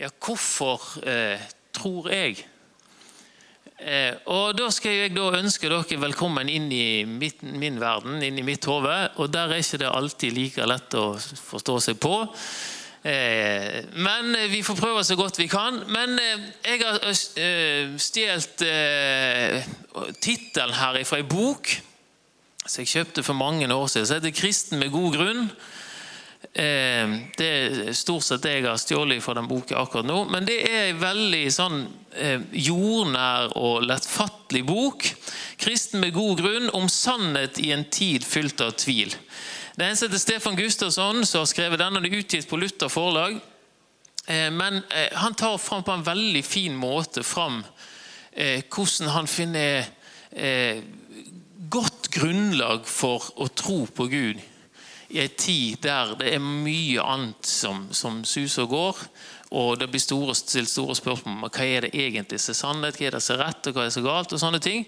Ja, hvorfor eh, tror jeg? Eh, og Da skal jeg da ønske dere velkommen inn i mitt, min verden, inn i mitt hode. Og der er ikke det alltid like lett å forstå seg på. Eh, men vi får prøve så godt vi kan. Men eh, jeg har eh, stjålet eh, tittelen her fra ei bok som jeg kjøpte for mange år siden. som heter 'Kristen med god grunn'. Eh, det er stort sett det jeg har stjålet fra den boka akkurat nå. Men det er en veldig sånn eh, jordnær og lettfattelig bok. 'Kristen med god grunn om sannhet i en tid fylt av tvil'. Det en som heter Stefan Gustavsson som har skrevet den. det er utgitt på Luther forlag. Eh, men han tar fram på en veldig fin måte fram hvordan han finner godt grunnlag for å tro på Gud i en tid der det er mye annet som, som suser og går. Og det blir store, stilt store spørsmål om hva er det egentlig som er sannhet, hva er det som er rett og hva er det så galt. og sånne ting.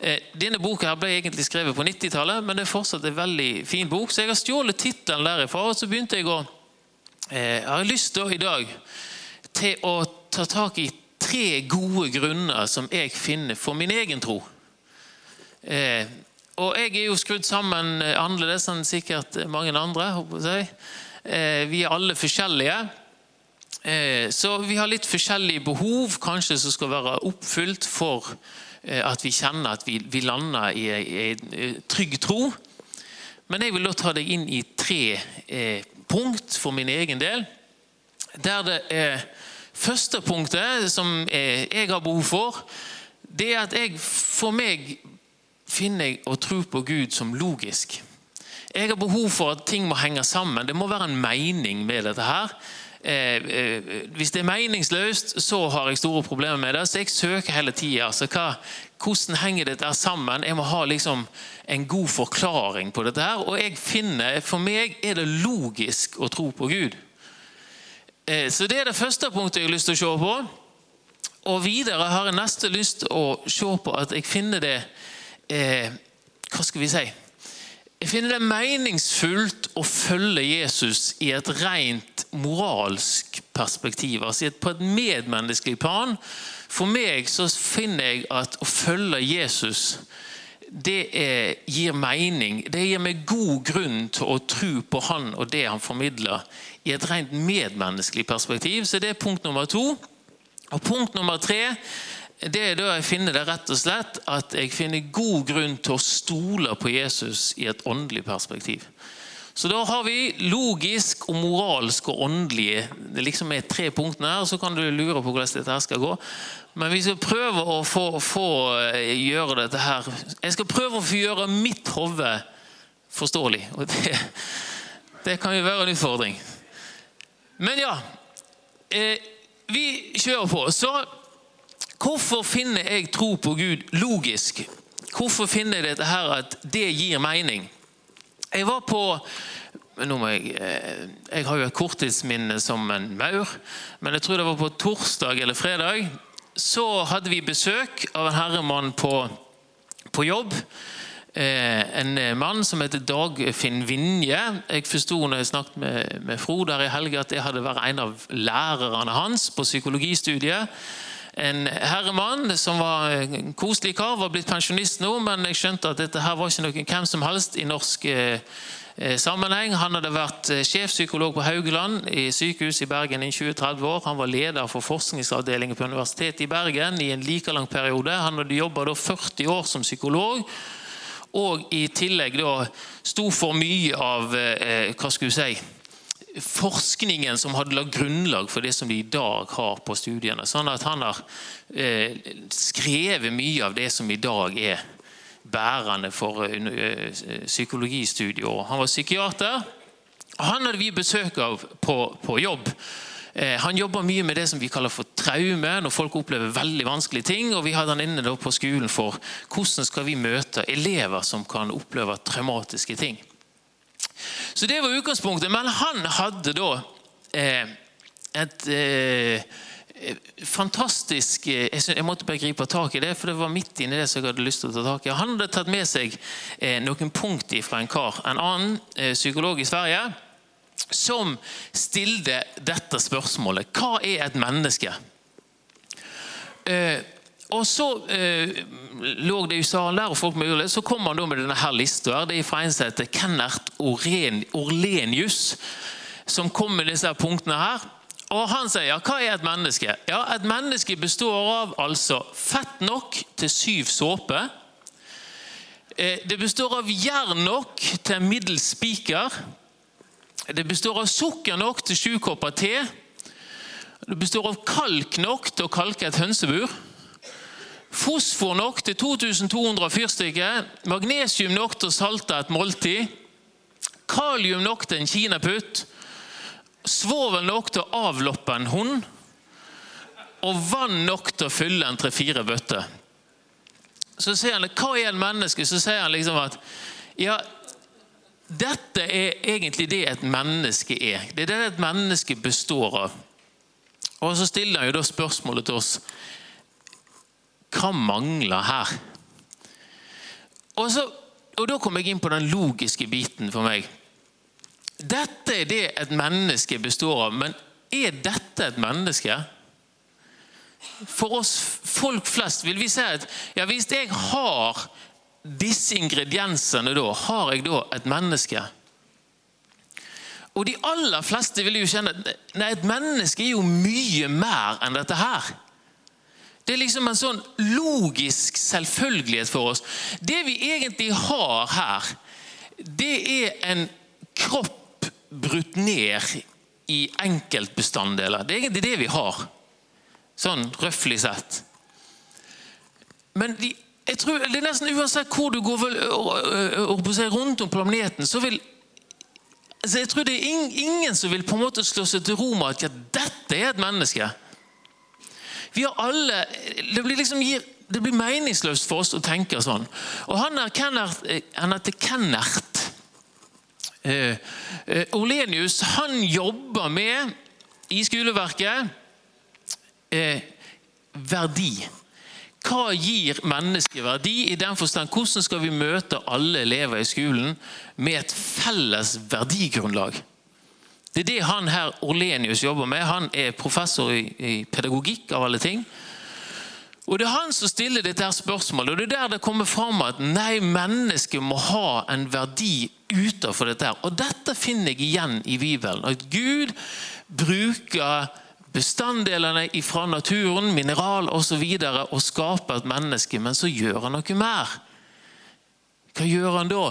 Eh, denne boka her ble egentlig skrevet på 90-tallet, men det er fortsatt en veldig fin bok. Så jeg har stjålet tittelen derifra, og så begynte jeg å eh, Jeg har lyst til i dag til å ta tak i tre gode grunner som jeg finner for min egen tro. Eh, og jeg er jo skrudd sammen eh, annerledes enn sikkert mange andre. Eh, vi er alle forskjellige. Eh, så vi har litt forskjellige behov kanskje som skal være oppfylt for at vi kjenner at vi, lander i en trygg tro. Men jeg vil da ta deg inn i tre punkt for min egen del. Der det første punktet som jeg har behov for, det er at jeg for meg finner jeg å tro på Gud som logisk. Jeg har behov for at ting må henge sammen. Det må være en mening med dette her. Eh, eh, hvis det er meningsløst, så har jeg store problemer med det. Så jeg søker hele tida. Altså, hvordan henger dette sammen? Jeg må ha liksom en god forklaring på dette. her, Og jeg finner, For meg er det logisk å tro på Gud. Eh, så Det er det første punktet jeg har lyst til å se på. Og Videre har jeg neste lyst til å se på at jeg finner det eh, Hva skal vi si? Jeg finner det meningsfullt å følge Jesus i et rent moralsk perspektiv. altså På et medmenneskelig plan. For meg så finner jeg at å følge Jesus det er, gir mening. Det gir meg god grunn til å tro på han og det han formidler, i et rent medmenneskelig perspektiv. Så det er punkt nummer to. Og punkt nummer tre det er da jeg finner det rett og slett at jeg finner god grunn til å stole på Jesus i et åndelig perspektiv. Så da har vi logisk, og moralsk og åndelig. Det liksom er tre punktene her, så kan du lure på hvordan dette skal gå. Men vi skal prøve å få, få eh, gjøre dette her Jeg skal prøve å få gjøre mitt hode forståelig. Og det, det kan jo være en utfordring. Men ja. Eh, vi kjører på. Så Hvorfor finner jeg tro på Gud logisk? Hvorfor finner jeg dette her at det gir mening? Jeg var på jeg, eh, jeg har jo et korttidsminne som en maur, men jeg tror det var på torsdag eller fredag. Så hadde vi besøk av en herremann på, på jobb. Eh, en mann som heter Dagfinn Vinje. Jeg forsto når jeg snakket med, med Frode her i helga at det hadde vært en av lærerne hans på psykologistudiet en herremann som var en koselig kar, var blitt pensjonist nå, men jeg skjønte at dette her var ikke noen hvem som helst i norsk eh, eh sammenheng. Han hadde vært eh, sjefpsykolog på Haugeland i sykehus i Bergen i 20-30 år. Han var leder for forskningsavdelingen på Universitetet i Bergen i en like lang periode. Han hadde jobba 40 år som psykolog. Og i tillegg da sto for mye av hva skulle jeg si, forskningen som hadde lagt grunnlag for det som de i dag har på studiene. Sånn at han har eh, skrevet mye av det som i dag er bærende for eh, psykologistudiet. Han var psykiater. og Han hadde vi besøk av på, på jobb. Eh, han jobber mye med det som vi kaller for traume, når folk opplever veldig vanskelige ting. og Vi hadde han inne på skolen for hvordan skal vi møte elever som kan oppleve traumatiske ting. Så det var utgangspunktet. Men han hadde da eh, et eh, fantastisk eh, Jeg måtte bare gripe tak i det, for det var midt inni det som jeg hadde lyst til å ta tak i. Han hadde tatt med seg eh, noen punkt fra en kar, en annen eh, psykolog i Sverige, som stilte dette spørsmålet. Hva er et menneske? Eh, og så eh, lå det i salen der, og folk mulig, så kom han da med denne her lista. her, Det er fra en som heter Kennert Orlenius, som kom med disse punktene her. Og Han sier ja, hva er et menneske? Ja, Et menneske består av altså fett nok til syv såper. Eh, det består av jern nok til en middels spiker. Det består av sukker nok til sju kopper te. Det består av kalk nok til å kalke et hønsebur. Fosfor nok til 2200 fyrstikker. Magnesium nok til å salte et måltid. Kalium nok til en kinaputt. Svovel nok til å avloppe en hund. Og vann nok til å fylle en tre-fire bøtter. Så sier han hva er en menneske? Så sier han liksom at ja, dette er egentlig det et menneske er. Det er det et menneske består av. Og Så stiller han jo da spørsmålet til oss hva mangler her? Og, så, og Da kom jeg inn på den logiske biten for meg. Dette er det et menneske består av, men er dette et menneske? For oss folk flest vil vi si at ja, hvis jeg har disse ingrediensene, da, har jeg da et menneske? Og de aller fleste vil jo kjenne at et menneske er jo mye mer enn dette her. Det er liksom en sånn logisk selvfølgelighet for oss. Det vi egentlig har her, det er en kropp brutt ned i enkeltbestanddeler. Det er egentlig det vi har, sånn røftlig sett. Men de, jeg tror, det er nesten uansett hvor du går vel, rundt om planeten, så vil altså jeg tror det er ingen som vil på en måte slå seg til ro med at ja, dette er et menneske. Vi har alle, Det blir liksom det blir meningsløst for oss å tenke sånn. Og Han er Kennert, han heter Kennert eh, eh, Orlenius. Han jobber med, i skoleverket, eh, verdi. Hva gir mennesket verdi? I den forstand, Hvordan skal vi møte alle elever i skolen med et felles verdigrunnlag? Det er det han her Orlenius jobber med. Han er professor i, i pedagogikk, av alle ting. Og Det er han som stiller dette her spørsmålet, og det er der det kommer fram at nei, mennesket må ha en verdi utenfor dette. her. Og Dette finner jeg igjen i Bibelen. At Gud bruker bestanddelene fra naturen, mineral osv. Og, så og skaper et menneske, men så gjør han noe mer. Hva gjør han da?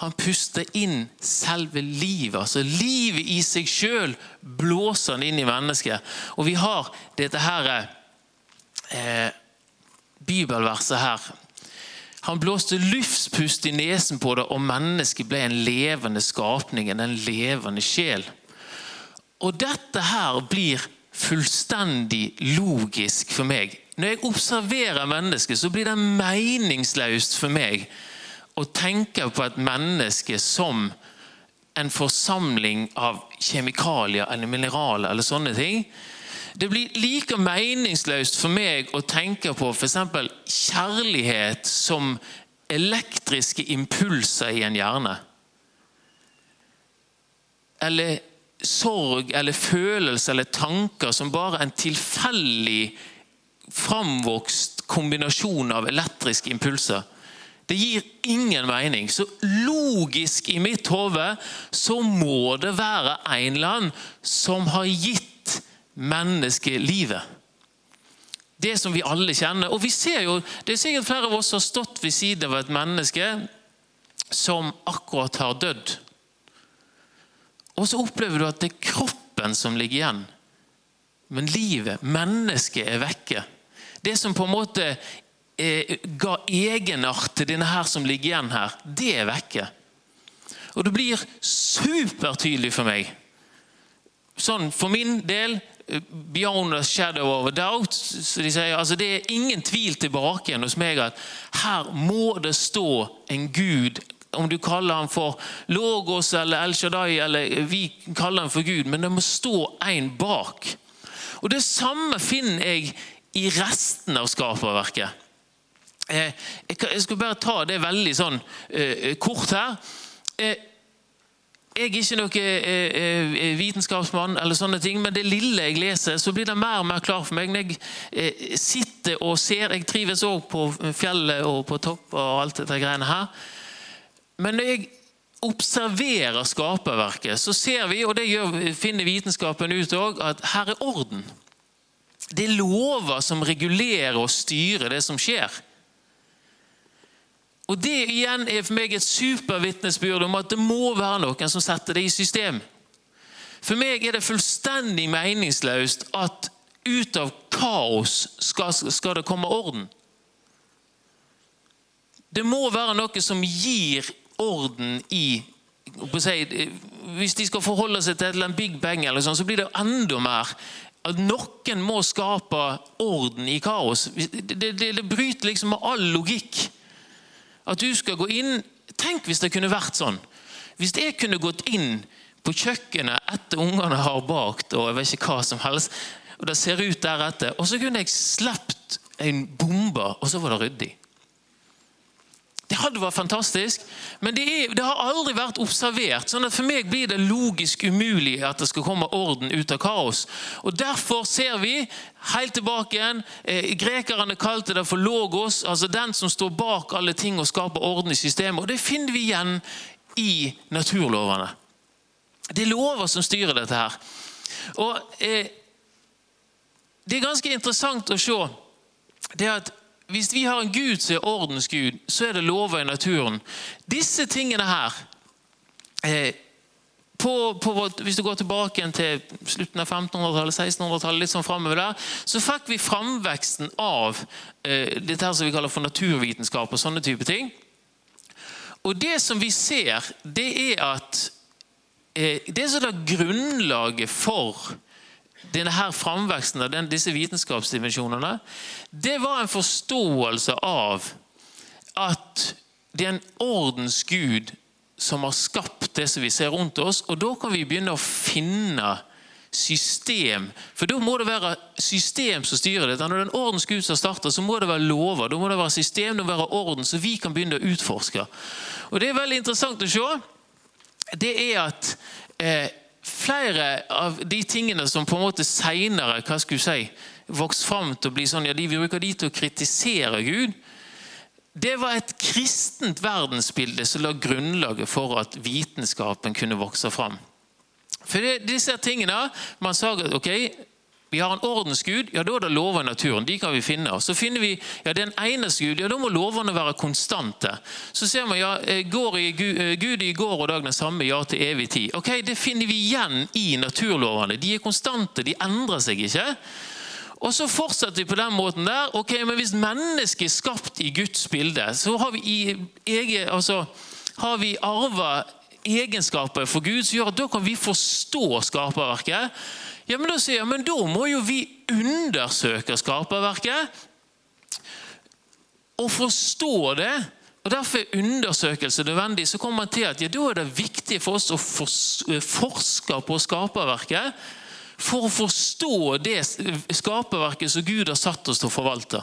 Han puster inn selve livet. altså Livet i seg sjøl blåser han inn i mennesket. Og vi har dette her eh, bibelverset her. Han blåste luftspust i nesen på det, og mennesket ble en levende skapning, en levende sjel. Og dette her blir fullstendig logisk for meg. Når jeg observerer mennesket, så blir det meningsløst for meg og tenker på et menneske som en forsamling av kjemikalier eller mineraler eller sånne ting. Det blir like meningsløst for meg å tenke på f.eks. kjærlighet som elektriske impulser i en hjerne. Eller sorg eller følelser eller tanker som bare en tilfeldig framvokst kombinasjon av elektriske impulser. Det gir ingen mening. Så logisk i mitt hode så må det være en annen som har gitt mennesket livet. Det som vi alle kjenner. Og vi ser jo, Det er sikkert flere av oss som har stått ved siden av et menneske som akkurat har dødd. Og så opplever du at det er kroppen som ligger igjen. Men livet, mennesket, er vekke. Det som på en måte ga egenart til denne her som ligger igjen her, det er vekke. Og det blir supertydelig for meg. Sånn for min del eh, Beyond a shadow of a doubt. Så de sier, altså Det er ingen tvil tilbake igjen hos meg at her må det stå en Gud. Om du kaller han for Logos eller El Shaddai, eller vi kaller han for Gud, men det må stå en bak. Og Det samme finner jeg i resten av skaperverket. Eh, jeg skal bare ta det veldig sånn eh, kort her. Eh, jeg er ikke noen vitenskapsmann, eller sånne ting, men det lille jeg leser, så blir det mer og mer klart for meg. Når jeg sitter og ser Jeg trives òg på fjellet og på topp og alt dette greiene her. Men når jeg observerer skaperverket, så ser vi, og det finner vitenskapen ut òg, at her er orden. Det er lover som regulerer og styrer det som skjer. Og Det igjen er for meg et supervitnesbyrd om at det må være noen som setter det i system. For meg er det fullstendig meningsløst at ut av kaos skal, skal det komme orden. Det må være noe som gir orden i Hvis de skal forholde seg til en big bang, eller sånn, så blir det enda mer at noen må skape orden i kaos. Det, det, det bryter liksom med all logikk. At du skal gå inn Tenk hvis det kunne vært sånn. Hvis jeg kunne gått inn på kjøkkenet etter ungene har bakt, og jeg vet ikke hva som helst, og det ser ut deretter, og så kunne jeg sluppet en bombe, og så var det ryddig. Hadde vært fantastisk, men det, er, det, har aldri vært observert. sånn at For meg blir det logisk umulig at det skal komme orden ut av kaos. Og Derfor ser vi helt tilbake igjen eh, Grekerne kalte det for logos, altså den som står bak alle ting og skaper orden i systemet. Og Det finner vi igjen i naturlovene. Det er lover som styrer dette her. Og eh, Det er ganske interessant å se det at hvis vi har en Gud som er ordens Gud, så er det lover i naturen. Disse tingene her eh, på, på, hvis du går tilbake til slutten av 1500-tallet, 1600-tallet, litt sånn fremover der, så fikk vi framveksten av eh, dette her som vi kaller for naturvitenskap og sånne type ting. Og det som vi ser, det er at eh, det som er grunnlaget for denne her framveksten av disse vitenskapsdimensjonene, det var en forståelse av at det er en ordens Gud som har skapt det som vi ser rundt oss. Og da kan vi begynne å finne system. For da må det være system som styrer dette. Når det er en ordens Gud som starter, så må det være lover, da må det være system, det må være orden, så vi kan begynne å utforske. Og Det er veldig interessant å se. Det er at eh, flere av de tingene som på en måte seinere si, vokste fram til å bli sånn, ja, de bruker de til å kritisere Gud. Det var et kristent verdensbilde som la grunnlaget for at vitenskapen kunne vokse fram. For det, disse tingene, Man sa at ok, vi har en ordensgud, ja da er det lover i naturen. De kan vi finne. Så finner vi ja, den eneste Gud, ja da må lovene være konstante. Så ser man ja, eh, går i, eh, Gud i går og dag den samme, ja til evig tid. Ok, Det finner vi igjen i naturlovene. De er konstante, de endrer seg ikke. Og så fortsetter vi på den måten der. ok, men Hvis mennesket er skapt i Guds bilde, så har vi, i, altså, har vi arva egenskaper for Gud som gjør at da kan vi forstå skaperverket. Ja, men Da sier jeg, men da må jo vi undersøke skaperverket og forstå det. Og Derfor er undersøkelse nødvendig. Så kommer man til at ja, da er det viktig for oss å forske på skaperverket for å forstå det skaperverket som Gud har satt oss til å forvalte.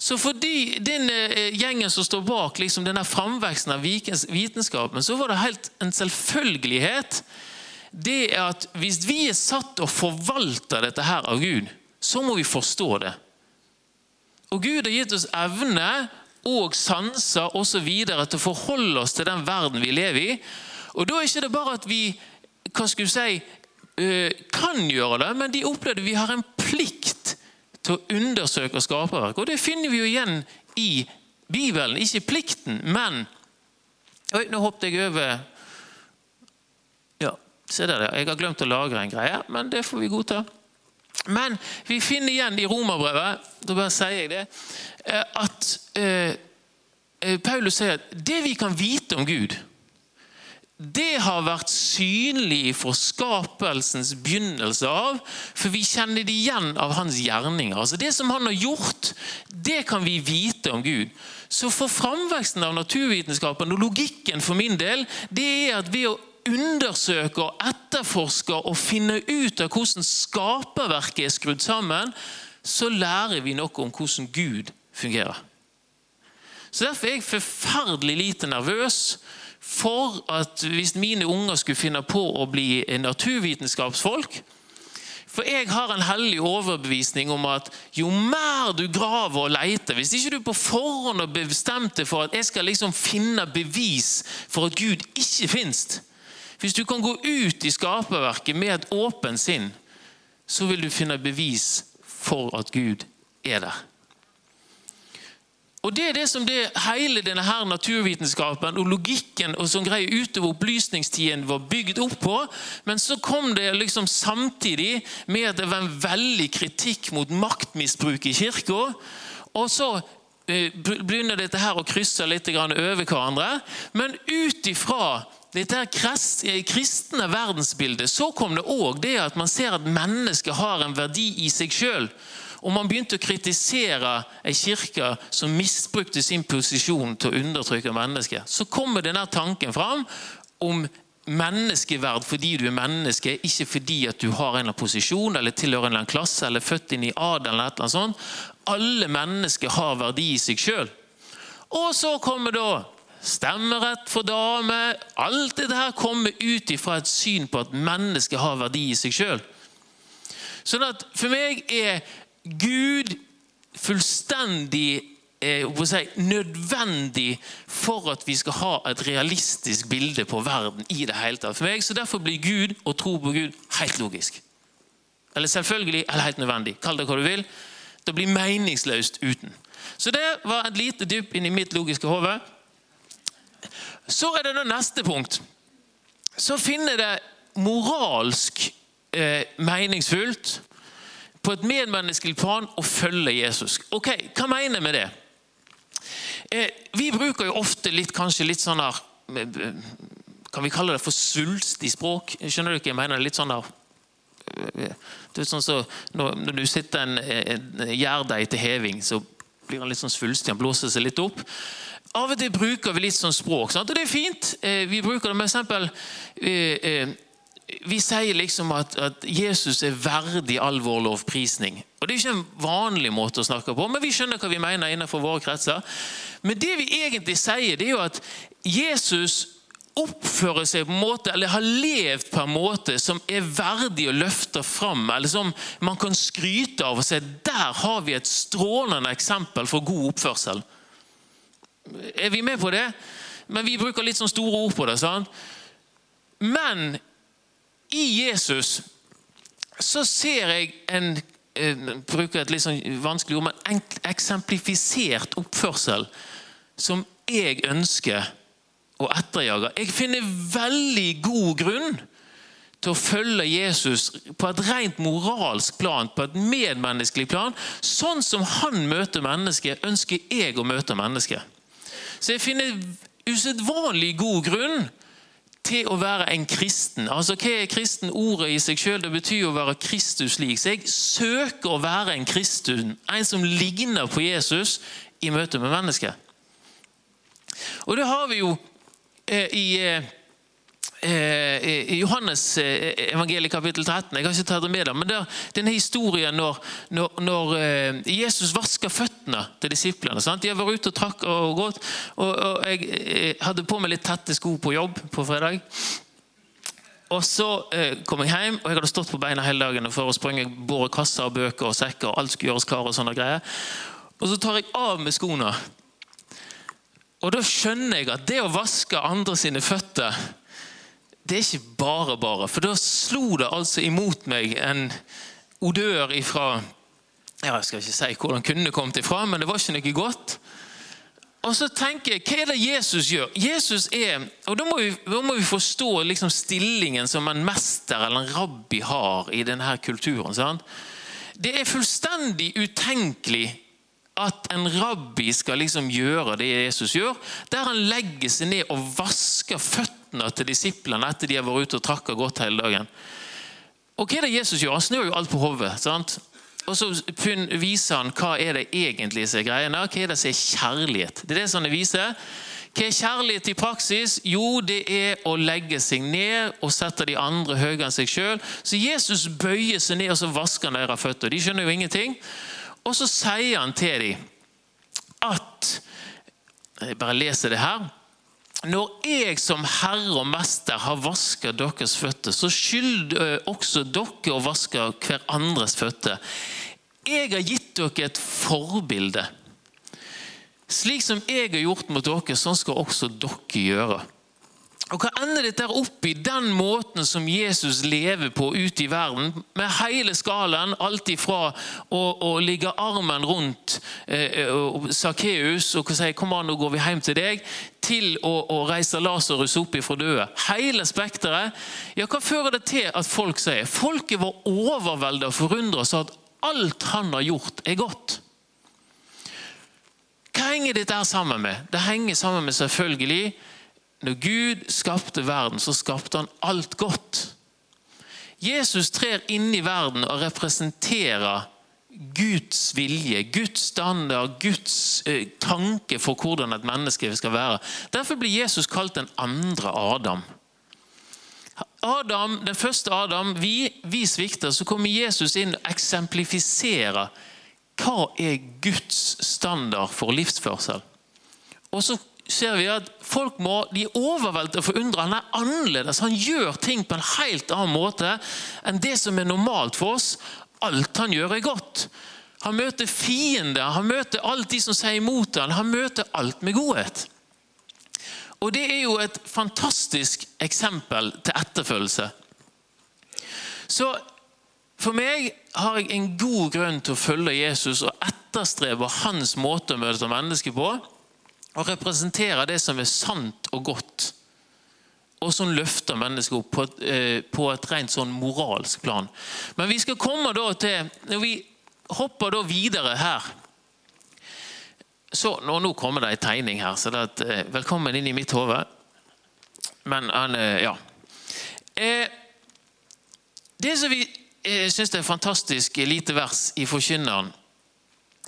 Så fordi den eh, gjengen som står bak liksom denne framveksten av vitenskapen, så var det helt en selvfølgelighet det er at hvis vi er satt og forvalter dette her av Gud, så må vi forstå det. Og Gud har gitt oss evne og sanser osv. til å forholde oss til den verden vi lever i. Og Da er ikke det bare at vi hva skal si, kan gjøre det, men de opplevde vi har en plikt til å undersøke skaperverk. Og Det finner vi jo igjen i Bibelen. Ikke plikten, men Oi, nå hoppet jeg over Se der, Jeg har glemt å lagre en greie, men det får vi godta. Men vi finner igjen i romerbrevet da bare sier jeg det, eh, at eh, eh, Paulus sier at det vi kan vite om Gud, det har vært synlig for skapelsens begynnelse av, for vi kjenner det igjen av hans gjerninger. Altså Det som han har gjort, det kan vi vite om Gud. Så for framveksten av naturvitenskapen og logikken for min del, det er at ved å undersøker, etterforsker og finner ut av hvordan skaperverket er skrudd sammen, så lærer vi noe om hvordan Gud fungerer. Så Derfor er jeg forferdelig lite nervøs for at hvis mine unger skulle finne på å bli naturvitenskapsfolk For jeg har en hellig overbevisning om at jo mer du graver og leter Hvis ikke du på forhånd har bestemt deg for at jeg skal liksom finne bevis for at Gud ikke finnes Hvis du kan gå ut i skaperverket med et åpent sinn, så vil du finne bevis for at Gud er der. Og Det er det som det hele denne her naturvitenskapen og logikken og sånn greier utover opplysningstiden var bygd opp på. Men så kom det liksom samtidig med at det var en veldig kritikk mot maktmisbruk i kirka. Og så eh, begynner dette her å krysse litt over hverandre. Men ut ifra dette kristne verdensbildet så kom det òg det at man ser at mennesket har en verdi i seg sjøl og man begynte å kritisere ei kirke som misbrukte sin posisjon til å undertrykke mennesket. så kommer denne tanken fram om menneskeverd fordi du er menneske, ikke fordi at du har en posisjon eller tilhører en eller annen klasse eller født inn i adel. eller et sånt. Alle mennesker har verdi i seg sjøl. Og så kommer da stemmerett for damer. Alt dette her kommer ut ifra et syn på at mennesket har verdi i seg sjøl. Sånn at for meg er Gud fullstendig eh, si, nødvendig for at vi skal ha et realistisk bilde på verden. i det hele tatt. For meg, så Derfor blir Gud og tro på Gud helt logisk. Eller selvfølgelig eller helt nødvendig. Kall det hva du vil. Det blir meningsløst uten. Så det var et lite dypp i mitt logiske hode. Så er det det neste punkt. Så finner det moralsk eh, meningsfullt på et medmenneskelig plan å følge Jesus. Ok, Hva mener jeg med det? Eh, vi bruker jo ofte litt, kanskje litt sånn her eh, Kan vi kalle det for svulstig språk? Skjønner du ikke? Jeg mener litt sånn der eh, det er sånn så, når du sitter en, en gjærdeig til heving, så blir han litt sånn svulstig. Han blåser seg litt opp. Av og til bruker vi litt sånn språk, sant? og det er fint. Vi bruker det med eksempel vi sier liksom at, at, Jesus er verdig all vår lovprisning. Og Det er ikke en vanlig måte å snakke på, men vi skjønner hva vi mener innenfor våre kretser. Men det vi egentlig sier, det er jo at Jesus oppfører seg på en måte, eller har levd på en måte som er verdig å løfte fram, eller som man kan skryte av og si der har vi et strålende eksempel for god oppførsel. Er vi med på det? Men vi bruker litt sånn store ord på det. sant? Men i Jesus så ser jeg en jeg bruker et litt sånn vanskelig ord, men en eksemplifisert oppførsel som jeg ønsker å etterjage. Jeg finner veldig god grunn til å følge Jesus på et rent moralsk plan, på et medmenneskelig plan. Sånn som han møter mennesket, ønsker jeg å møte mennesket. Så jeg finner usedvanlig god grunn til å være en kristen. Altså, Hva er kristen? Ordet i seg det betyr å være Kristus lik. Så jeg søker å være en kristen, en som ligner på Jesus i møte med mennesket. Og det har vi jo eh, i Eh, i Johannes eh, evangeliet kapittel 13. Jeg har ikke tatt det med der, men der, denne historien når, når, når, eh, Jesus vasker føttene til disiplene. Sant? Har vært ute og trakk og gått. Og, og jeg hadde på meg litt tette sko på jobb på fredag. Og Så kom jeg hjem, og jeg hadde stått på beina hele dagen for å sprenge både kasser og bøker og sekker. og alt skulle gjøres klar Og sånne greier. Og så tar jeg av med skoene. Og da skjønner jeg at det å vaske andre sine føtter det er ikke bare bare. For da slo det altså imot meg en odør ifra ja, Jeg skal ikke si hvor den kunne kommet ifra, men det var ikke noe godt. Og så tenker jeg, Hva er det Jesus gjør? Jesus er, og Da må vi, da må vi forstå liksom stillingen som en mester eller en rabbi har i denne kulturen. Sant? Det er fullstendig utenkelig at en rabbi skal liksom gjøre det Jesus gjør, der han legger seg ned og vasker føttene til disiplene etter de har vært ute og trakka godt hele dagen. Og Hva er det Jesus gjør? Han snur jo alt på hodet. Og så viser han hva er det egentlig som er greiene. Hva er det som er kjærlighet? Det er det som det viser. Hva er kjærlighet i praksis? Jo, det er å legge seg ned og sette de andre høyere enn seg sjøl. Så Jesus bøyer seg ned og så vasker han deres føtter. De skjønner jo ingenting. Og så sier han til dem at Jeg bare leser det her. når jeg som herre og mester har vasket deres føtter, så skylder også dere å vaske hverandres føtter. Jeg har gitt dere et forbilde. Slik som jeg har gjort mot dere, sånn skal også dere gjøre. Og Hva ender dette opp i den måten som Jesus lever på ute i verden? Med hele skalaen, alt ifra å, å ligge armen rundt eh, Sakkeus og si 'kom an, nå går vi hjem til deg', til å, å reise Lasarus opp ifra døde. Hele spekteret. Ja, hva fører det til at folk sier? Folket var overveldet og forundret og sa at alt han har gjort, er godt. Hva henger dette sammen med? Det henger sammen med selvfølgelig når Gud skapte verden, så skapte han alt godt. Jesus trer inn i verden og representerer Guds vilje, Guds standard, Guds eh, tanke for hvordan et menneske skal være. Derfor blir Jesus kalt den andre Adam. Adam, Den første Adam, vi, vi svikter. Så kommer Jesus inn og eksemplifiserer hva er Guds standard for livsførsel. Og så ser vi at folk må, de er overveldet og forundret. Han er annerledes. Han gjør ting på en helt annen måte enn det som er normalt for oss. Alt han gjør, er godt. Han møter fiender, han møter alt de som sier imot ham. Han møter alt med godhet. Og Det er jo et fantastisk eksempel til etterfølgelse. Så for meg har jeg en god grunn til å følge Jesus og etterstrebe hans måte å møte mennesker på og representerer det som er sant og godt, og som løfter mennesket opp på et, eh, på et rent sånn moralsk plan. Men vi skal komme da til Når vi hopper da videre her så, nå, nå kommer det en tegning her, så det at, eh, velkommen inn i mitt hode. Men eh, Ja. det som vi syns er fantastisk lite vers i Forkynneren,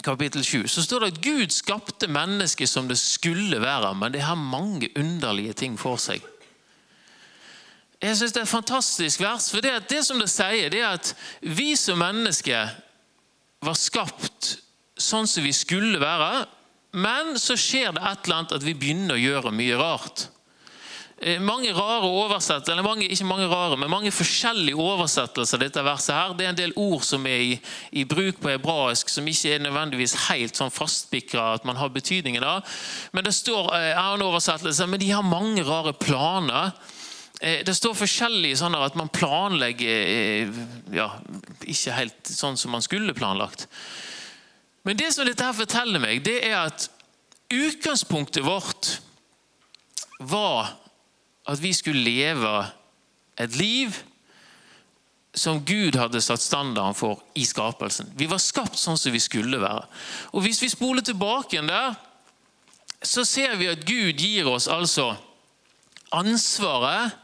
kapittel 7, så står det at Gud skapte mennesket som det skulle være, men det har mange underlige ting for seg. Jeg synes Det er et fantastisk vers. for Det, det som det sier, det er at vi som mennesker var skapt sånn som vi skulle være, men så skjer det et eller annet at vi begynner å gjøre mye rart. Eh, mange rare oversettelser, eller mange, ikke mange rare, men mange forskjellige oversettelser av dette verset. her. Det er en del ord som er i, i bruk på hebraisk som ikke er nødvendigvis helt sånn fastspikra at man har betydningen av. Men det står eh, annen oversettelse, men de har mange rare planer. Eh, det står forskjellig sånn at man planlegger ja, ikke helt sånn som man skulle planlagt. Men det som dette her forteller meg, det er at utgangspunktet vårt var at vi skulle leve et liv som Gud hadde satt standarden for i skapelsen. Vi var skapt sånn som vi skulle være. Og Hvis vi spoler tilbake igjen der, så ser vi at Gud gir oss altså ansvaret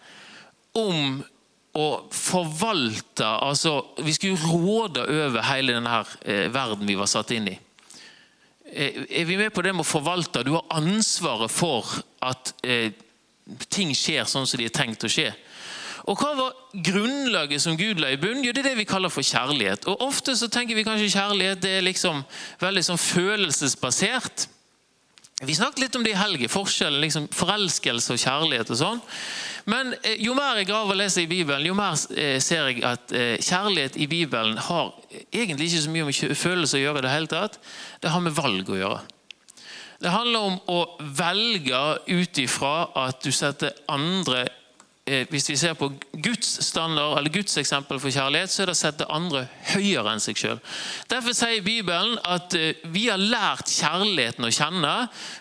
om å forvalte altså Vi skulle råde over hele denne eh, verden vi var satt inn i. Eh, er vi med på det med å forvalte? Du har ansvaret for at eh, ting skjer sånn som de er tenkt å skje. Og Hva var grunnlaget som Gud la i bunn? Jo, Det er det vi kaller for kjærlighet. Og Ofte så tenker vi kanskje kjærlighet det er liksom veldig sånn følelsesbasert. Vi snakket litt om det i helgen, forskjellen liksom forelskelse og kjærlighet. og sånn. Men eh, jo mer jeg graver og leser i Bibelen, jo mer eh, ser jeg at eh, kjærlighet i Bibelen har egentlig ikke så mye med følelser å gjøre. Det hele tatt. Det har med valg å gjøre. Det handler om å velge ut ifra at du setter andre eh, Hvis vi ser på Guds standard, eller Guds eksempel for kjærlighet, så er det å sette andre høyere enn seg sjøl. Derfor sier Bibelen at eh, vi har lært kjærligheten å kjenne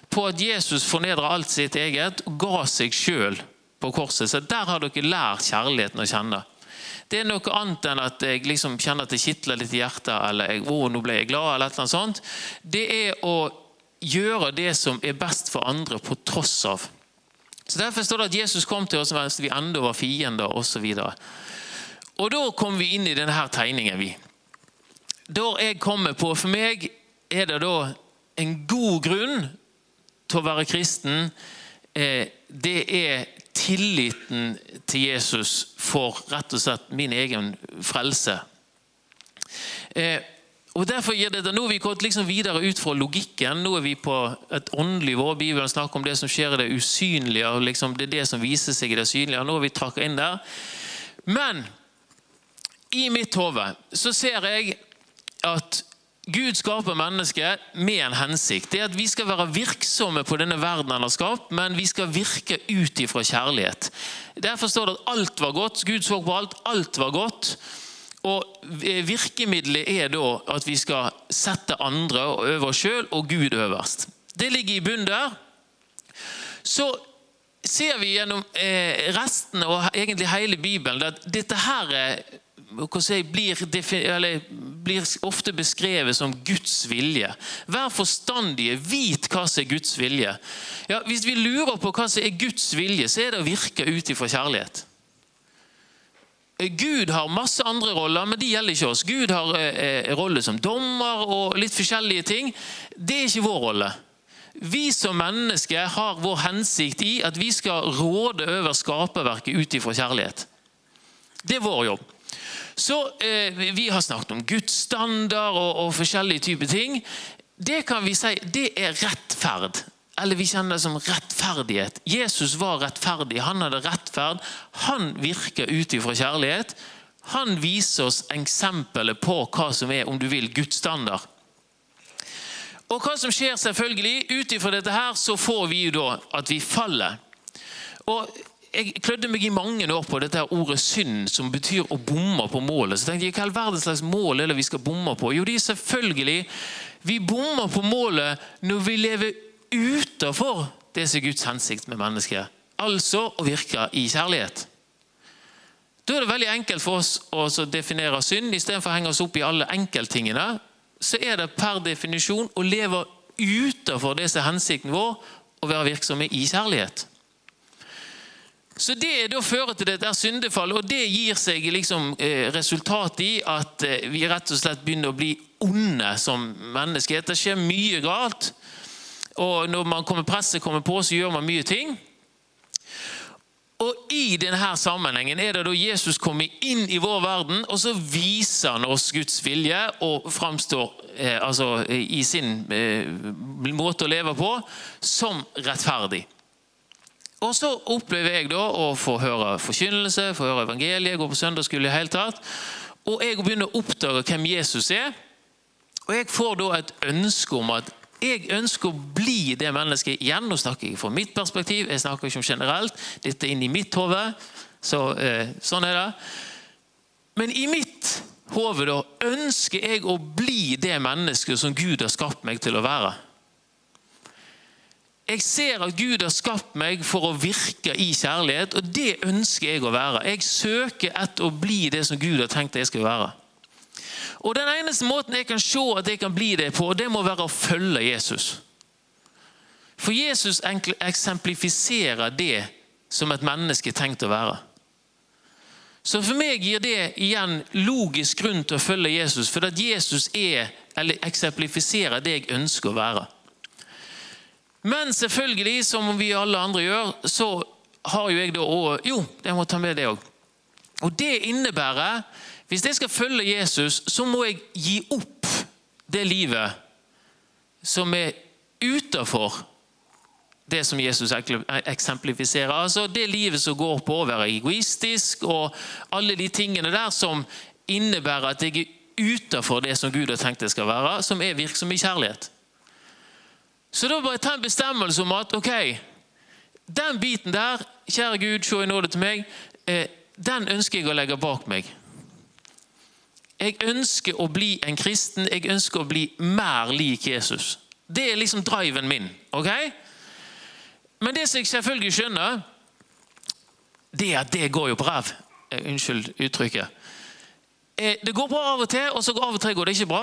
på at Jesus fornedra alt sitt eget og ga seg sjøl på korset. Så Der har dere lært kjærligheten å kjenne. Det er noe annet enn at jeg liksom kjenner at det kitler litt i hjertet, eller jeg, oh, nå ble jeg glad, eller annet sånt. Det er å gjøre det som er best for andre, på tross av. Så Derfor står det at Jesus kom til oss mens vi ennå var fiender osv. Og, og da kom vi inn i denne tegningen. vi. Da jeg kommer på For meg er det da en god grunn til å være kristen. Eh, det er tilliten til Jesus for rett og slett min egen frelse. Og derfor gir det, Nå har vi gått liksom videre ut fra logikken. Nå er vi på et åndelig nivå. Bibelen snakker om det som skjer i det usynlige. og liksom Det er det som viser seg i det synlige. Nå har vi trakka inn der. Men i mitt hode så ser jeg at Gud skaper mennesket med en hensikt. Det er at Vi skal være virksomme på denne verden han har skapt, men vi skal virke ut ifra kjærlighet. Derfor står det at alt var godt. Gud så på alt. Alt var godt. Og Virkemidlet er da at vi skal sette andre over oss sjøl og Gud øverst. Det ligger i bunnen der. Så ser vi gjennom eh, resten og egentlig hele Bibelen at dette her blir, blir, ofte beskrevet som Guds vilje. Vær forstandige, vit hva som er Guds vilje. Ja, hvis vi lurer på hva som er Guds vilje, så er det å virke ut ifra kjærlighet. Gud har masse andre roller, men de gjelder ikke oss. Gud har eh, rolle som dommer og litt forskjellige ting. Det er ikke vår rolle. Vi som mennesker har vår hensikt i at vi skal råde over skaperverket ut ifra kjærlighet. Det er vår jobb. Så eh, Vi har snakket om Guds standard og, og forskjellige typer ting. Det kan vi si, det er rettferd eller vi kjenner det som rettferdighet. Jesus var rettferdig, han hadde rettferd. Han virker ut ifra kjærlighet. Han viser oss eksempelet på hva som er om du vil, Guds standard. Og hva som skjer selvfølgelig, Ut ifra dette her, så får vi jo da at vi faller. Og Jeg klødde meg i mange år på dette ordet synd, som betyr å bomme på målet. Så tenkte jeg, Hva er verdens slags mål er det vi skal bomme på? Jo, det er selvfølgelig Vi bommer på målet når vi lever utenfor det som er Guds hensikt med mennesket. Altså å virke i kjærlighet. Da er det veldig enkelt for oss å definere synd. Istedenfor å henge oss opp i alle enkelttingene, så er det per definisjon å leve utenfor det som er hensikten vår, å være virksomme i kjærlighet. Så Det da fører til dette syndefallet, og det gir seg liksom eh, resultat i at eh, vi rett og slett begynner å bli onde som mennesker. Det skjer mye galt. Og når man kommer presset kommer på, så gjør man mye ting. Og I denne sammenhengen er det da Jesus kommer inn i vår verden, og så viser han oss Guds vilje og framstår eh, altså, i sin eh, måte å leve på som rettferdig. Og Så opplever jeg da å få høre forkynnelse, få høre evangeliet, gå på søndagsskole i hele tatt. Og jeg begynner å oppdage hvem Jesus er. Og jeg får da et ønske om at jeg ønsker å bli det mennesket igjen. Nå snakker jeg fra mitt perspektiv, jeg snakker ikke om generelt. Dette er inni mitt hode. Så, eh, sånn er det. Men i mitt hode ønsker jeg å bli det mennesket som Gud har skapt meg til å være. Jeg ser at Gud har skapt meg for å virke i kjærlighet, og det ønsker jeg å være. Jeg søker etter å bli det som Gud har tenkt jeg skal være. Og Den eneste måten jeg kan se at jeg kan bli det på, det må være å følge Jesus. For Jesus eksemplifiserer det som et menneske er tenkt å være. Så For meg gir det igjen logisk grunn til å følge Jesus, for at Jesus er, eller eksemplifiserer det jeg ønsker å være. Men selvfølgelig, som vi alle andre gjør, så har jo jeg da òg Jo, jeg må ta med det òg. Og det innebærer hvis jeg skal følge Jesus, så må jeg gi opp det livet som er utafor det som Jesus eksemplifiserer. Altså Det livet som går på å være egoistisk, og alle de tingene der som innebærer at jeg er utafor det som Gud har tenkt jeg skal være, som er virksom i kjærlighet. Så da bare ta en bestemmelse om at ok, den biten der, kjære Gud, se i nåde til meg, eh, den ønsker jeg å legge bak meg. Jeg ønsker å bli en kristen, jeg ønsker å bli mer lik Jesus. Det er liksom driven min. ok? Men det som jeg selvfølgelig skjønner, det er at det går jo på ræv. Eh, unnskyld uttrykket. Eh, det går bra av og til, og så av og til går det ikke bra.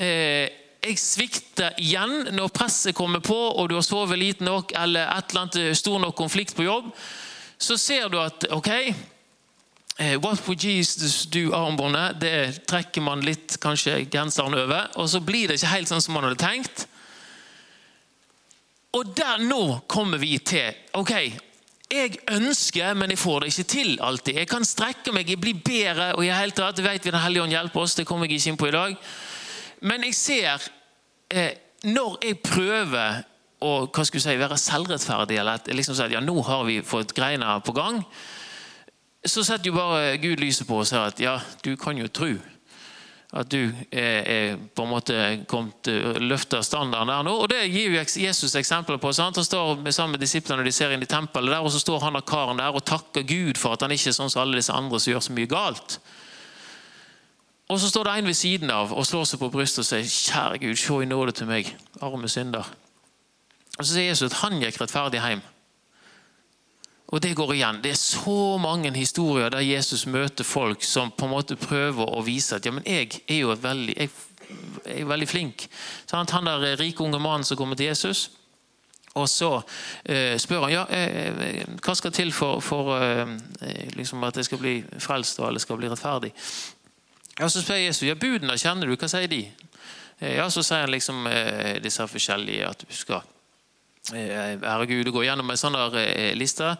Eh, jeg svikter igjen når presset kommer på, og du har sovet lite nok, eller et eller annet stor nok konflikt på jobb. Så ser du at ok, What would Jesus do armbåndet? Det trekker man litt kanskje genseren over, og så blir det ikke helt sånn som man hadde tenkt. Og der nå kommer vi til ok, jeg ønsker, men jeg får det ikke til alltid. Jeg kan strekke meg, jeg blir bedre, og i hele tatt, det vet vi Den hellige ånd hjelper oss, det kommer jeg ikke inn på i dag. Men jeg ser eh, Når jeg prøver å hva skal si, være selvrettferdig, eller liksom si at ja, nå har vi fått greiene på gang, så setter jo bare Gud lyset på og sier at ja, du kan jo tro at du er, er på en måte kommet løfter standarden der nå. Og Det gir jo Jesus eksempler på. sant? Han står sammen med disiplene og de ser inn i tempelet der, og så står han og karen der og takker Gud for at han ikke er sånn som alle disse andre som gjør så mye galt. Og så står det en ved siden av og slår seg på brystet og sier, 'Kjære Gud, se i nåde til meg, arme synder'. Og Så sier Jesus at han gikk rettferdig hjem. Og det går igjen. Det er så mange historier der Jesus møter folk som på en måte prøver å vise at ja, men jeg er jo veldig, jeg, er veldig flink. Sånn, han der rike unge mannen som kommer til Jesus, og så eh, spør han ja, eh, hva skal til for, for eh, liksom at jeg skal bli frelst og alle skal bli rettferdig. Ja, Så spør Jesus ja, budene kjenner du, hva sier de? Eh, ja, Så sier han liksom eh, disse forskjellige at du skal eh, ære Gud og gå gjennom en sånn der liste.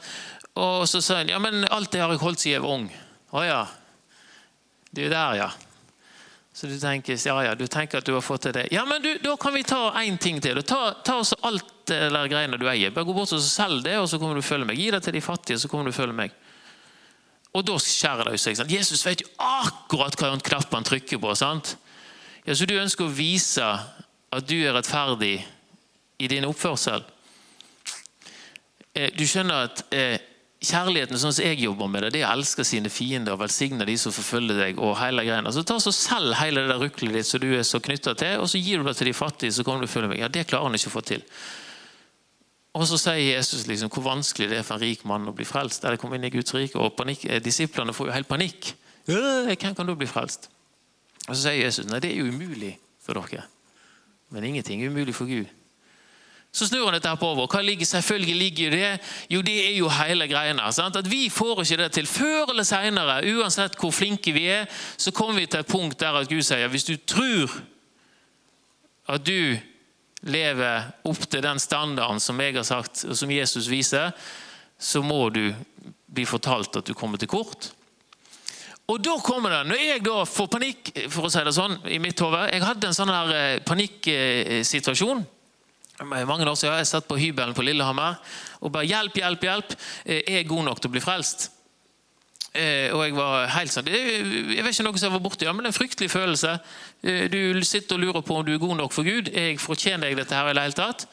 Og så sier han ja, men alt det har jeg holdt siden jeg var ung. Å ja. Det er der, ja. Så du tenker, ja, ja, du tenker at du har fått til det. Ja, men du, Da kan vi ta én ting til. Ta, ta også alt det der greiene du eier. Bare Gå bort og selg det, og så kommer du følge meg. Gi det til de fattige, så kommer du følge meg. Og da skjærer det seg. Sant? Jesus vet jo akkurat hva knapp han trykker på. sant? Ja, Så du ønsker å vise at du er rettferdig i din oppførsel? Eh, du skjønner at eh, Kjærligheten sånn som jeg jobber med det, det er å elske sine fiender og velsigne de som forfølger deg. og hele greien. Så ta så Selg hele det ruklet ditt som du er så knytta til, og så gir du det til de fattige. så kommer du følge meg. Ja, Det klarer han ikke å få til. Og så sier Jesus liksom hvor vanskelig det er for en rik mann å bli frelst. eller komme inn i Guds rike, og panikk, eh, Disiplene får jo helt panikk. Hvem kan da bli frelst? Og Så sier Jesus nei, det er jo umulig for dere. Men ingenting er umulig for Gud. Så snur han dette her på over. Hva ligger selvfølgelig ligger det? Jo, det er jo hele greia. Sant? At Vi får ikke det til. Før eller senere, uansett hvor flinke vi er, så kommer vi til et punkt der at Gud sier hvis du tror at du lever opp til den standarden som jeg har sagt, og som Jesus viser, så må du bli fortalt at du kommer til kort. Og da kommer det, Når jeg da får panikk for å si det sånn, i mitt hode Jeg hadde en sånn her eh, panikksituasjon. Mange år siden jeg satt på hybelen på Lillehammer og bare 'Hjelp, hjelp, hjelp! Er jeg god nok til å bli frelst?' Eh, og jeg var helt sånn Jeg vet ikke noe som var borti, ja, men det er en fryktelig følelse. Eh, du sitter og lurer på om du er god nok for Gud. Jeg fortjener jeg dette her i det hele tatt?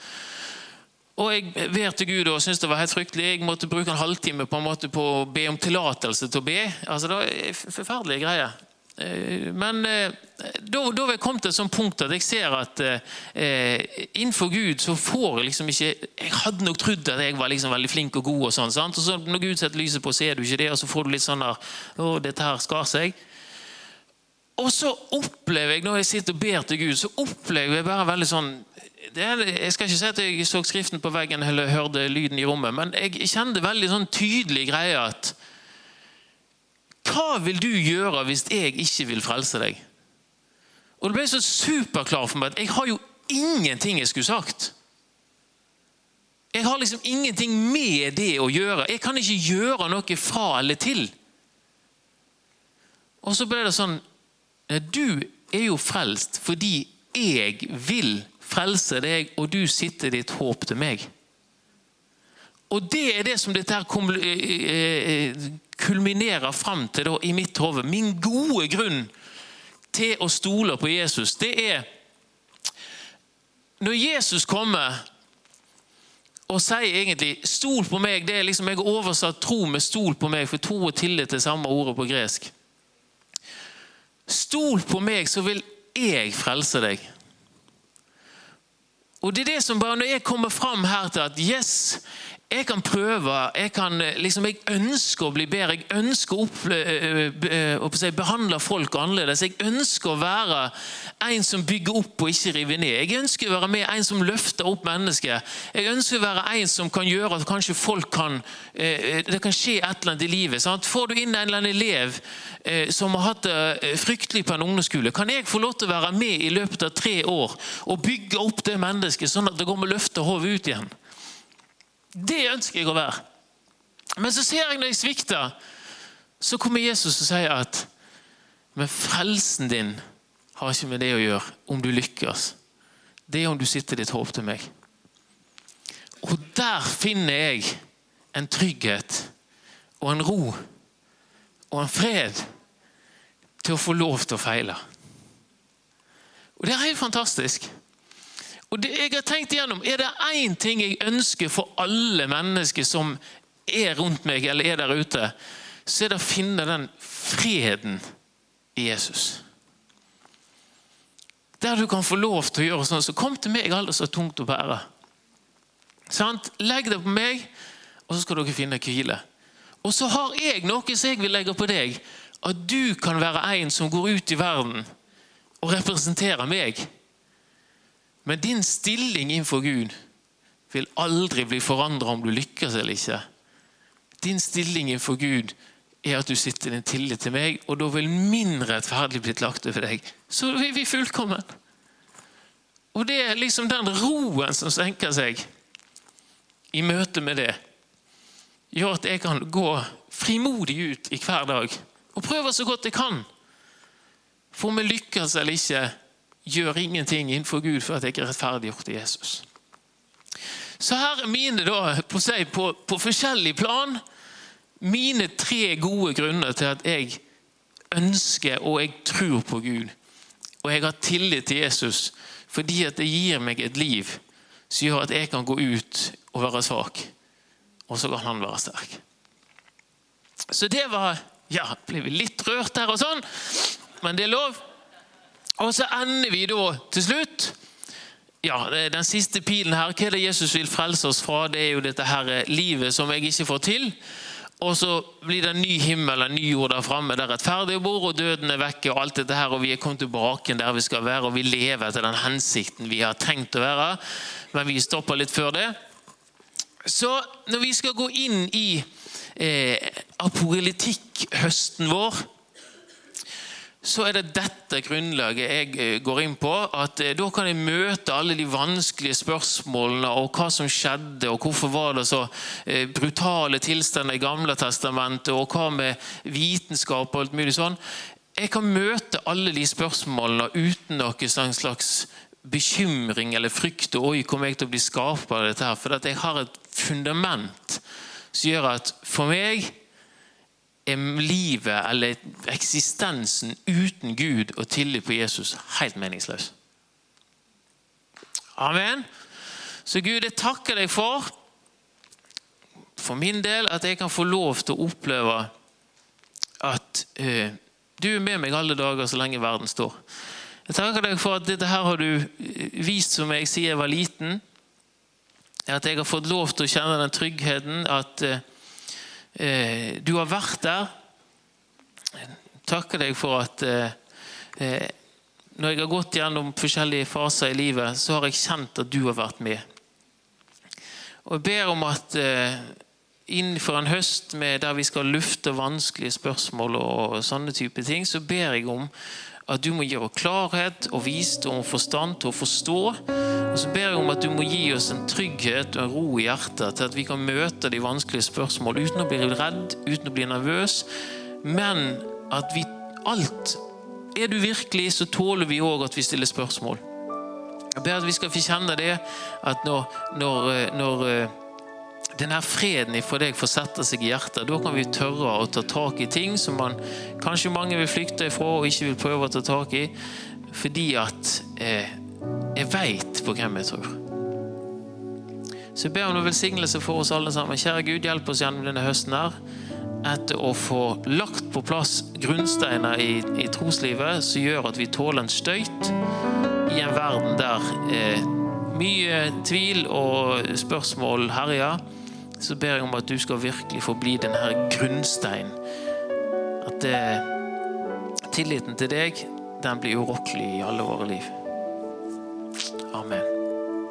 Og jeg ber til Gud og syntes det var helt fryktelig. Jeg måtte bruke en halvtime på en måte på å be om tillatelse til å be. Altså, Det var forferdelige greier. Eh, men eh, da, da har jeg kommet til et sånt punkt at jeg ser at eh, innenfor Gud så får jeg liksom ikke Jeg hadde nok trodd at jeg var liksom veldig flink og god, og sånn, sant? og så når Gud setter lyset på, så er du ikke det, og så får du litt sånn der Å, dette her skar seg. Og så opplever jeg, når jeg sitter og ber til Gud, så opplever jeg bare veldig sånn er, jeg skal ikke si at jeg så skriften på veggen eller hørte lyden i rommet, men jeg kjente veldig sånn tydelig greie at hva vil du gjøre hvis jeg ikke vil frelse deg? Og Det ble så superklart for meg at jeg har jo ingenting jeg skulle sagt. Jeg har liksom ingenting med det å gjøre. Jeg kan ikke gjøre noe fra eller til. Og så ble det sånn Du er jo frelst fordi jeg vil frelse deg, og du sitter ditt håp til meg. Og det er det som dette her eh, eh, kulminerer fram til da, i mitt hode. Min gode grunn til å stole på Jesus, det er Når Jesus kommer og sier egentlig 'stol på meg', det er liksom Jeg oversatt tro med 'stol på meg', for tro og tillit er samme ordet på gresk. Stol på meg, så vil jeg frelse deg. Og det er det som bare Når jeg kommer fram her til at yes, jeg kan prøve, jeg, kan, eh, liksom, jeg ønsker å bli bedre. Jeg ønsker å opple si, behandle folk annerledes. Jeg ønsker å være en som bygger opp og ikke river ned. Jeg ønsker å være med en som løfter opp mennesker. Jeg ønsker å være en som kan gjøre at kanskje folk kan eh, det kan skje et eller annet i livet. Sant? Får du inn en eller annen elev eh, som har hatt det fryktelig på en ungdomsskole, kan jeg få lov til å være med i løpet av tre år og bygge opp det mennesket, sånn at det går med å løfte hodet ut igjen? Det ønsker jeg å være. Men så ser jeg når jeg svikter, så kommer Jesus og sier at men frelsen din har ikke med det å gjøre, om du lykkes. Det er om du sitter ditt håp til meg. Og der finner jeg en trygghet og en ro og en fred til å få lov til å feile. Og Det er helt fantastisk. Og det jeg har tenkt igjennom, Er det én ting jeg ønsker for alle mennesker som er rundt meg eller er der ute, så er det å finne den freden i Jesus. Der du kan få lov til å gjøre sånn. Så kom til meg, alle så tungt å bære. Sant? Legg det på meg, og så skal dere finne hvile. Og så har jeg noe som jeg vil legge på deg. At du kan være en som går ut i verden og representerer meg. Men din stilling innenfor Gud vil aldri bli forandra om du lykkes eller ikke. Din stilling innenfor Gud er at du sitter i din tillit til meg, og da vil min rettferdighet blitt lagt over deg. Så er vi fullkommen. Og det er liksom den roen som senker seg i møte med det, gjør at jeg kan gå frimodig ut i hver dag og prøve så godt jeg kan. For om jeg lykkes eller ikke, gjør ingenting innenfor Gud for at jeg er rettferdiggjort i Jesus. Så her er mine da, på, på, på forskjellig plan mine tre gode grunner til at jeg ønsker og jeg tror på Gud. Og jeg har tillit til Jesus fordi at det gir meg et liv som gjør at jeg kan gå ut og være svak. Og så kan han være sterk. Så det var Ja, ble vi litt rørt her og sånn, men det er lov. Og så ender vi da til slutt ja, Den siste pilen her, hva er det Jesus vil frelse oss fra? Det er jo dette her livet som jeg ikke får til. Og så blir det en ny himmel en ny jord der framme, der rettferdige bor, og døden er vekke, og alt dette her, og vi er kommet tilbake der vi skal være, og vi lever etter den hensikten vi har tenkt å være. Men vi stopper litt før det. Så når vi skal gå inn i eh, apolitikkhøsten vår så er det dette grunnlaget jeg eh, går inn på. at eh, Da kan jeg møte alle de vanskelige spørsmålene og hva som skjedde, og hvorfor var det så eh, brutale tilstander i Gamle testamentet, og hva med vitenskap og alt mulig sånn. Jeg kan møte alle de spørsmålene uten noen slags bekymring eller frykt. og Oi, kommer jeg til å bli skapa av dette? her? For jeg har et fundament som gjør at for meg er livet eller eksistensen uten Gud og tillit på Jesus helt meningsløs. Amen. Så Gud, jeg takker deg for for min del at jeg kan få lov til å oppleve at eh, du er med meg alle dager så lenge verden står. Jeg takker deg for at dette her har du eh, vist som jeg sier jeg var liten. At jeg har fått lov til å kjenne den tryggheten at Eh, du har vært der. Jeg takker deg for at eh, eh, når jeg har gått gjennom forskjellige faser i livet, så har jeg kjent at du har vært med. Og Jeg ber om at innenfor en høst der vi skal lufte vanskelige spørsmål, og sånne type ting, så ber jeg om at du må gi oss klarhet og visdom og forstand til å forstå. Og så ber jeg om at du må gi oss en trygghet og en ro i hjertet til at vi kan møte de vanskelige spørsmål uten å bli redd, uten å bli nervøs, men at vi alt Er du virkelig, så tåler vi òg at vi stiller spørsmål. Jeg ber at vi skal få kjenne det at når, når, når denne freden fra deg får sette seg i hjertet. Da kan vi tørre å ta tak i ting som man kanskje mange vil flykte ifra og ikke vil prøve å ta tak i, fordi at eh, jeg veit på hvem jeg tror. Så jeg ber om noen velsignelse for oss alle sammen. Kjære Gud, hjelp oss gjennom denne høsten her etter å få lagt på plass grunnsteiner i, i troslivet som gjør at vi tåler en støyt i en verden der eh, mye tvil og spørsmål herjer så ber jeg om at du skal virkelig få bli denne grunnsteinen. At eh, tilliten til deg den blir urokkelig i alle våre liv. Amen.